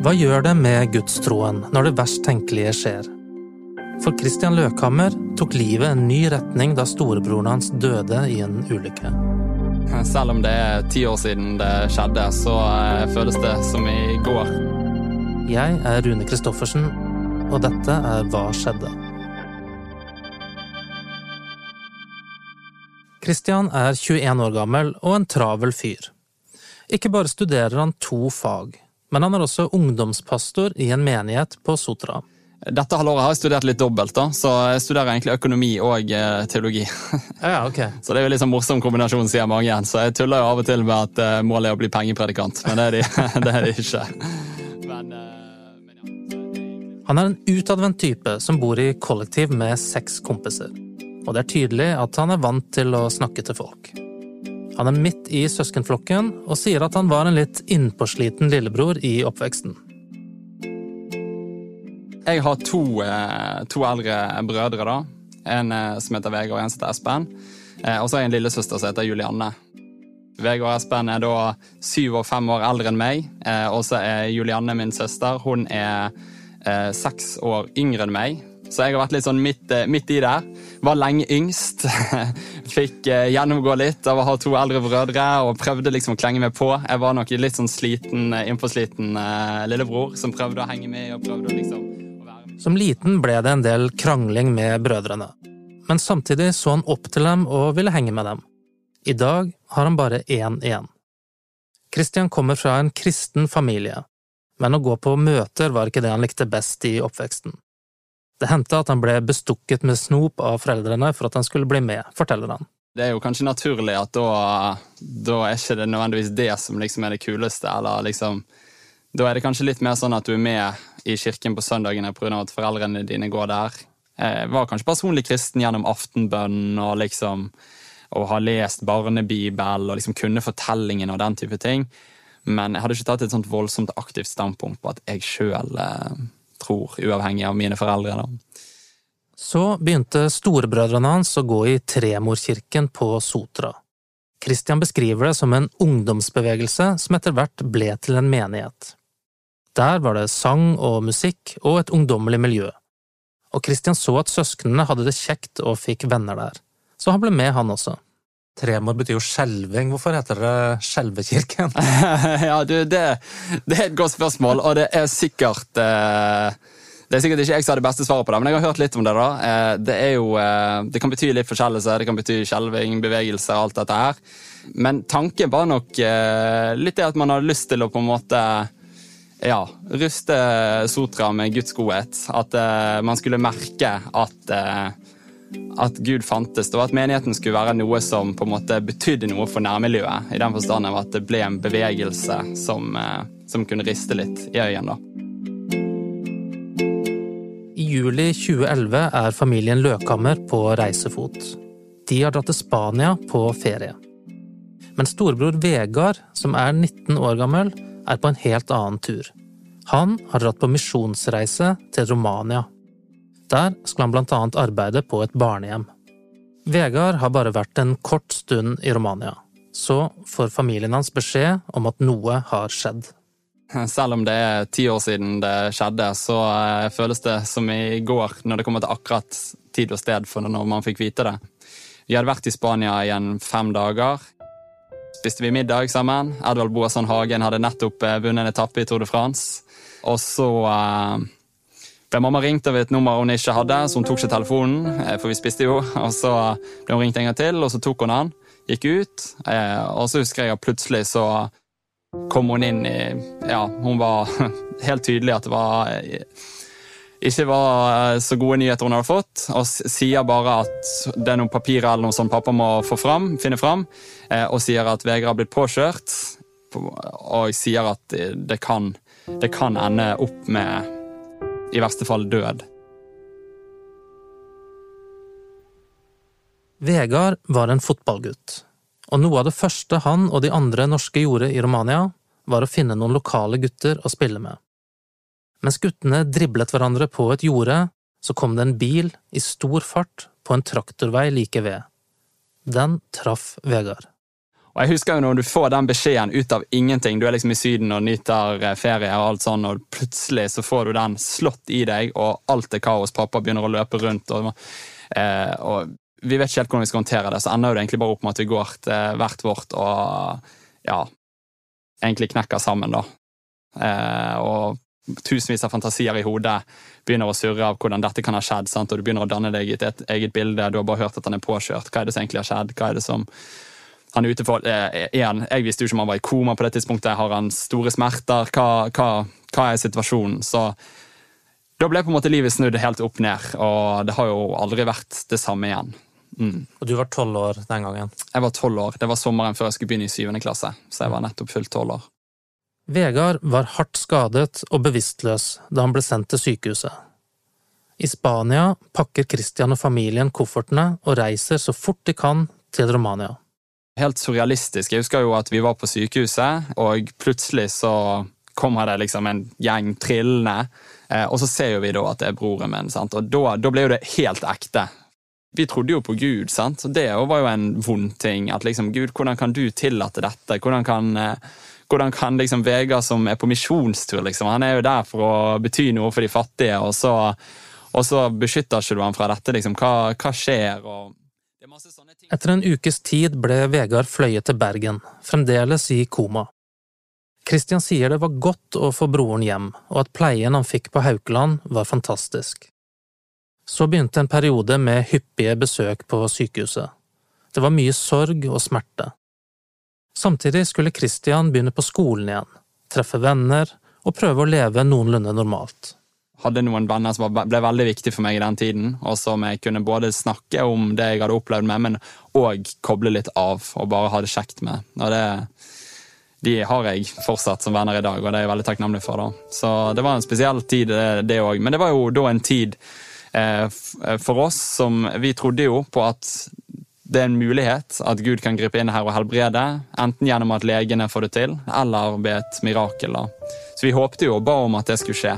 Hva gjør det med gudstroen når det verst tenkelige skjer? For Christian Løkhammer tok livet en ny retning da storebroren hans døde i en ulykke. Selv om det er ti år siden det skjedde, så eh, føles det som i går. Jeg er Rune Christoffersen, og dette er Hva skjedde? Christian er 21 år gammel og en travel fyr. Ikke bare studerer han to fag, men han er også ungdomspastor i en menighet på Sotra. Dette halvåret har jeg studert litt dobbelt, da, så jeg studerer egentlig økonomi og eh, teologi. Ja, ok. Så det er jo litt sånn morsom kombinasjon, sier mange igjen. Så jeg tuller jo av og til med at eh, målet er å bli pengepredikant, men det er de, det er ikke. Men, eh, men ja. Han er en utadvendt type som bor i kollektiv med seks kompiser. Og det er tydelig at han er vant til å snakke til folk. Han er midt i søskenflokken og sier at han var en litt innpåsliten lillebror i oppveksten. Jeg har to, eh, to eldre brødre, da. En eh, som heter Vegard, og en som heter Espen. Eh, Og så har jeg en lillesøster som heter Julianne. Vegard Espen er da syv og fem år eldre enn meg. Og så er Julianne min søster. Hun er seks år yngre enn meg. Så jeg har vært litt sånn midt, eh, midt i der. Var lenge yngst. Fikk eh, gjennomgå litt av å ha to eldre brødre og prøvde liksom å klenge meg på. Jeg var nok litt sånn sliten, innforsliten eh, lillebror som prøvde å henge med og prøvde å liksom å være med. Som liten ble det en del krangling med brødrene. Men samtidig så han opp til dem og ville henge med dem. I dag har han bare én igjen. Christian kommer fra en kristen familie, men å gå på møter var ikke det han likte best i oppveksten. Det hendte at han ble bestukket med snop av foreldrene for at han skulle bli med, forteller han. Det er jo kanskje naturlig at da, da er ikke det nødvendigvis det som liksom er det kuleste, eller liksom Da er det kanskje litt mer sånn at du er med i kirken på søndagene pga. at foreldrene dine går der. Jeg var kanskje personlig kristen gjennom aftenbønnen og liksom og har lest barnebibel og liksom kunne fortellingen og den type ting. Men jeg hadde ikke tatt et sånt voldsomt aktivt standpunkt på at jeg sjøl eh, tror, uavhengig av mine foreldre. da. Så begynte storebrødrene hans å gå i Tremorkirken på Sotra. Christian beskriver det som en ungdomsbevegelse som etter hvert ble til en menighet. Der var det sang og musikk og et ungdommelig miljø. Og Christian så at søsknene hadde det kjekt og fikk venner der, så han ble med han også. Tremor betyr jo skjelving, hvorfor heter det Skjelvekirken? ja, du, det, det er et godt spørsmål, og det er sikkert eh, Det er sikkert ikke jeg som har det beste svaret på det, men jeg har hørt litt om det. da. Eh, det jo, eh, det kan bety litt forskjellelse, det kan bety skjelving, bevegelse, alt dette her. Men tanken var nok eh, litt det at man hadde lyst til å på en måte ja, ruste Sotra med Guds godhet. At eh, man skulle merke at at Gud fantes, Det var at menigheten skulle være noe som på en måte betydde noe for nærmiljøet. I den forstand av at det ble en bevegelse som, eh, som kunne riste litt i øynene. da. I juli 2011 er familien Løkhammer på reisefot. De har dratt til Spania på ferie. Men storebror Vegard, som er 19 år gammel, er på en helt annen tur. Han har dratt på misjonsreise til Romania. Der skal han blant annet arbeide på et barnehjem. Vegard har bare vært en kort stund i Romania. Så får familien hans beskjed om at noe har skjedd. Selv om det er ti år siden det skjedde, så eh, føles det som i går når det kommer til akkurat tid og sted for når man fikk vite det. Vi hadde vært i Spania igjen fem dager. Spiste vi middag sammen. Edvald Boasson Hagen hadde nettopp eh, vunnet en etappe i Tour de France. Og så eh, ble mamma ringt av et nummer hun ikke hadde, så hun tok ikke telefonen. eh, For vi spiste jo. Og så ble hun ringt en gang til, og så tok hun den. Gikk ut. eh, Og så husker jeg at plutselig så kom hun inn i Ja, hun var helt tydelig at det var ikke var så gode nyheter hun hadde fått, og sier bare at det er noen papirer eller noe som pappa må få fram, finne fram, eh, og sier at Vegard har blitt påkjørt, og sier at det kan, det kan ende opp med i verste fall død. Vegard var en fotballgutt, og noe av det første han og de andre norske gjorde i Romania, var å finne noen lokale gutter å spille med. Mens guttene driblet hverandre på et jorde, så kom det en bil i stor fart på en traktorvei like ved. Den traff Vegard. Jeg husker jo når du får den beskjeden ut av ingenting, du er liksom i Syden og nyter eh, ferie, og alt sånn, og plutselig så får du den slått i deg, og alt er kaos, pappa begynner å løpe rundt. og, eh, og vi vet ikke helt hvordan vi skal håndtere det, så ender det egentlig bare opp med at vi går til hvert vårt og ja, egentlig knekker sammen, da. Eh, og tusenvis av fantasier i hodet begynner å surre av hvordan dette kan ha skjedd. Sant? og Du begynner å danne deg et eget bilde. Du har bare hørt at han er påkjørt. Hva er det som egentlig har skjedd? Hva er det som han er ute for? er han, jeg visste jo ikke om han var i koma på det tidspunktet. Har han store smerter? Hva, hva, hva er situasjonen? Så da ble på en måte livet snudd helt opp ned, og det har jo aldri vært det samme igjen. Mm. Og du var tolv år den gangen? Jeg var tolv år. Det var sommeren før jeg skulle begynne i syvende klasse. Så jeg var nettopp fullt tolv år. Vegard var hardt skadet og bevisstløs da han ble sendt til sykehuset. I Spania pakker Christian og familien koffertene og reiser så fort de kan til Romania. Helt surrealistisk. Jeg husker jo at vi var på sykehuset, og plutselig så kommer det liksom en gjeng trillende. Eh, og så ser jo vi da at det er broren min, sant? og da, da ble jo det helt ekte vi trodde jo på Gud, sant? og det var jo en vond ting. At liksom, Gud, hvordan kan du tillate dette? Hvordan kan, eh, hvordan kan liksom Vegard, som er på misjonstur, liksom, han er jo der for å bety noe for de fattige, og så, og så beskytter ikke du ham fra dette? Liksom. Hva, hva skjer? Etter en ukes tid ble Vegard fløyet til Bergen, fremdeles i koma. Christian sier det var godt å få broren hjem, og at pleien han fikk på Haukeland var fantastisk. Så begynte en periode med hyppige besøk på sykehuset. Det var mye sorg og smerte. Samtidig skulle Christian begynne på skolen igjen, treffe venner og prøve å leve noenlunde normalt. Hadde noen venner som ble veldig viktige for meg i den tiden, og som jeg kunne både snakke om det jeg hadde opplevd med, men òg koble litt av og bare ha det kjekt med. Og det, de har jeg fortsatt som venner i dag, og det er jeg veldig takknemlig for. da. Så det var en spesiell tid, det òg. Men det var jo da en tid Eh, eh, for oss som Vi trodde jo på at det er en mulighet at Gud kan gripe inn her og helbrede, enten gjennom at legene får det til, eller ved et mirakel. Da. Så vi håpte jo og ba om at det skulle skje.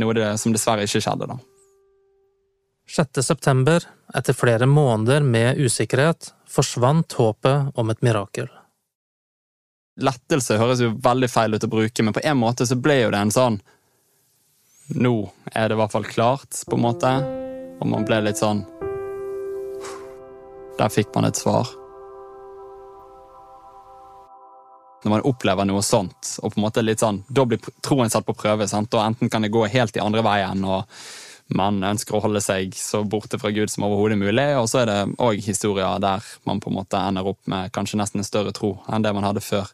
Noe det, som dessverre ikke skjedde, da. 6. september, etter flere måneder med usikkerhet, forsvant håpet om et mirakel. Lettelse høres jo veldig feil ut å bruke, men på en måte så ble jo det en sånn nå er det i hvert fall klart, på en måte. Og man ble litt sånn Der fikk man et svar. Når man opplever noe sånt, og på en måte litt sånn, da blir troen satt på prøve. sant? Og Enten kan det gå helt i andre veien, og man ønsker å holde seg så borte fra Gud som overhodet mulig. Og så er det òg historier der man på en måte ender opp med kanskje nesten en større tro enn det man hadde før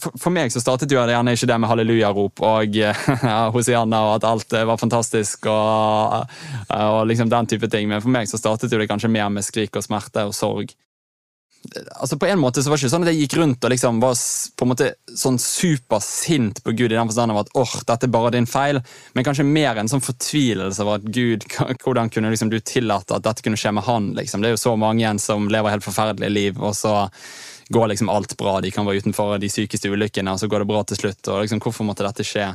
for, meg så startet jo det gjerne ikke det med hallelujarop og ja, Hosianna og at alt var fantastisk og, og, liksom den type ting, men for meg så startet jo det kanskje mer med skrik og smerte og sorg. Altså På en måte så var det ikke sånn at jeg gikk rundt og liksom var på en måte sånn supersint på Gud i den forstand at åh, dette er bare din feil, men kanskje mer en sånn fortvilelse over at Gud, hvordan kunne liksom du tillate at dette kunne skje med han? liksom? Det er jo så mange igjen som lever helt forferdelige liv, og så går liksom alt bra. De kan være utenfor de sykeste ulykkene, og så går det bra til slutt. Og liksom, Hvorfor måtte dette skje,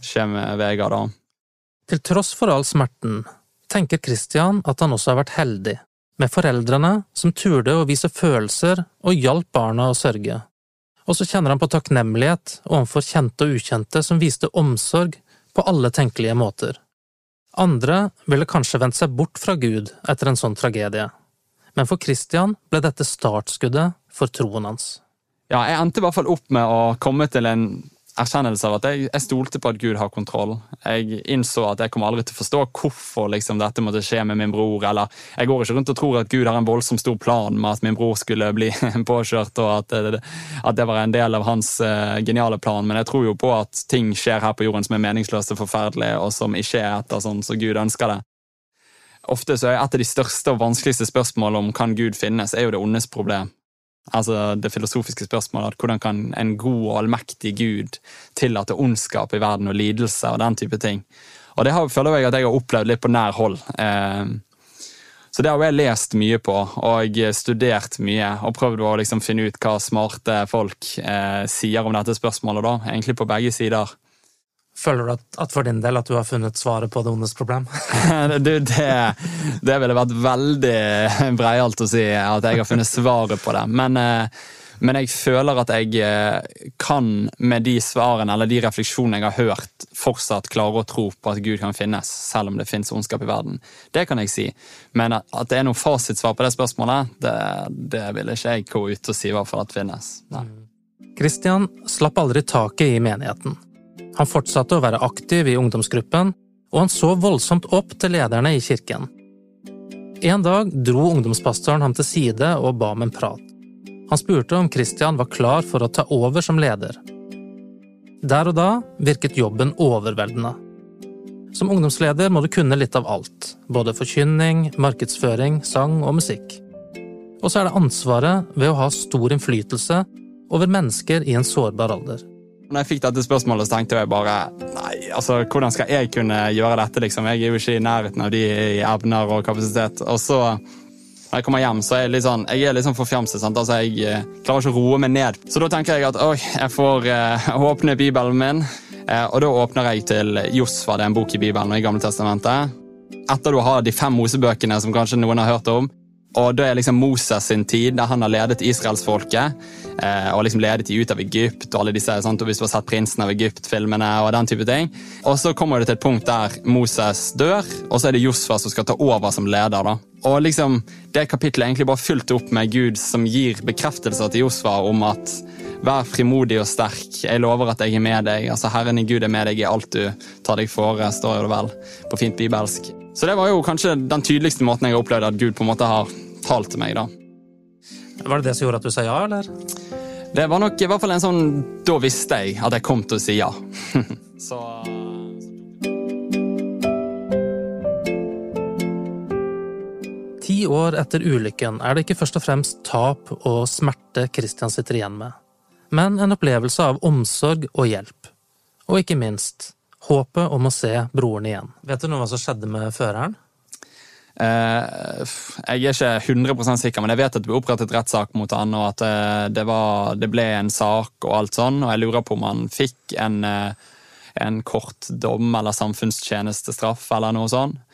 skje med Vegard, da? Til tross for all smerten tenker Christian at han også har vært heldig, med foreldrene som turde å vise følelser og hjalp barna å sørge. Og så kjenner han på takknemlighet overfor kjente og ukjente som viste omsorg på alle tenkelige måter. Andre ville kanskje vendt seg bort fra Gud etter en sånn tragedie, men for Christian ble dette startskuddet for troen hans. Ja, jeg endte i hvert fall opp med å komme til en erkjennelse av at jeg, jeg stolte på at Gud har kontroll. Jeg innså at jeg kommer aldri til å forstå hvorfor liksom, dette måtte skje med min bror. eller Jeg går ikke rundt og tror at Gud har en voldsomt stor plan med at min bror skulle bli påkjørt, og at det, at det var en del av hans uh, geniale plan, men jeg tror jo på at ting skjer her på jorden som er meningsløse og forferdelige, og som ikke er etter sånn som Gud ønsker det. Ofte så er Et av de største og vanskeligste spørsmålene om kan Gud finnes, er jo det ondes problem. Altså det filosofiske spørsmålet hvordan kan en god og allmektig Gud tillate ondskap i verden og lidelse og den type ting. Og det har, føler jeg at jeg har opplevd litt på nær hold. Eh, så det har jeg lest mye på og studert mye og prøvd å liksom finne ut hva smarte folk eh, sier om dette spørsmålet, da, egentlig på begge sider. Føler du at, at, for din del at du har funnet svaret på det ondes problem? du, det, det ville vært veldig breialt å si at jeg har funnet svaret på det. Men, eh, men jeg føler at jeg eh, kan med de svarene eller de refleksjonene jeg har hørt, fortsatt klare å tro på at Gud kan finnes, selv om det finnes ondskap i verden. Det kan jeg si. Men at det er noe fasitsvar på det spørsmålet, det, det vil ikke jeg gå ut og si hva for at finnes. Kristian slapp aldri taket i menigheten. Han fortsatte å være aktiv i ungdomsgruppen, og han så voldsomt opp til lederne i kirken. En dag dro ungdomspastoren ham til side og ba om en prat. Han spurte om Christian var klar for å ta over som leder. Der og da virket jobben overveldende. Som ungdomsleder må du kunne litt av alt, både forkynning, markedsføring, sang og musikk. Og så er det ansvaret ved å ha stor innflytelse over mennesker i en sårbar alder. Når jeg fikk dette spørsmålet, så tenkte jeg bare nei, altså, hvordan skal jeg kunne gjøre dette? liksom? Jeg er jo ikke i nærheten av de i evner og kapasitet. Og så, når jeg kommer hjem, så er jeg litt sånn, jeg er litt sånn forfjamset. Altså, jeg eh, klarer ikke å roe meg ned. Så da tenker jeg at oi, jeg får uh, åpne Bibelen min. Uh, og da åpner jeg til Josfa, det er en bok i Bibelen og i Gamle Testamentet. Etter du har de fem Mosebøkene som kanskje noen har hørt om, og da er liksom Moses sin tid, der han har ledet israelsfolket. Eh, og liksom ledet de ut av Egypt, og alle disse, sant? og hvis du har sett 'Prinsen av Egypt'-filmene. Og den type ting. Og så kommer det til et punkt der Moses dør, og så er det Josfa som skal ta over som leder. da. Og liksom, Det kapittelet er egentlig bare fylt opp med Gud som gir bekreftelser til Josfa om at Vær frimodig og sterk, jeg lover at jeg er med deg. Altså Herren i Gud er med deg i alt du tar deg fore, står det vel på fint bibelsk. Så det var jo kanskje den tydeligste måten jeg har opplevd at Gud på en måte har talt til meg. da. Var det det som gjorde at du sa ja, eller? Det var nok i hvert fall en sånn Da visste jeg at jeg kom til å si ja. så... Ti år etter ulykken er det ikke først og fremst tap og smerte Christian sitter igjen med, men en opplevelse av omsorg og hjelp. Og ikke minst håpet om å se broren igjen. Vet du noe hva som skjedde med føreren? Eh, jeg er ikke 100% sikker, men jeg vet at det ble opprettet rettssak mot han, og at eh, det, var, det, ble en sak og alt sånn, og jeg lurer på om han fikk en, eh, en kort dom eller samfunnstjenestestraff eller noe sånt.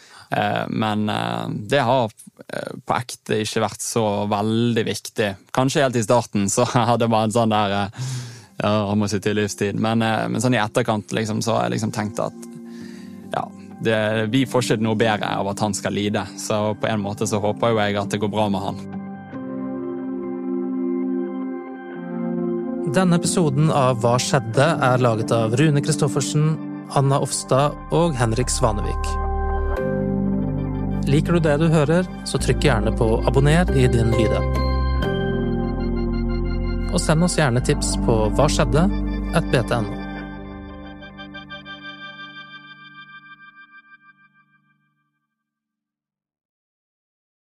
Men det har på ekte ikke vært så veldig viktig. Kanskje helt i starten så hadde man en sånn der ja, han må sitte i livstid. Men, eh, men sånn i etterkant liksom, så har jeg liksom tenkt at ja, det, vi får ikke noe bedre av at han skal lide. Så på en måte så håper jo jeg at det går bra med han. Denne episoden av Hva skjedde? er laget av Rune Christoffersen, Anna Offstad og Henrik Svanevik. Liker du det du hører, så trykk gjerne på abonner i din lydapp og send oss gjerne tips på hva skjedde, et btno.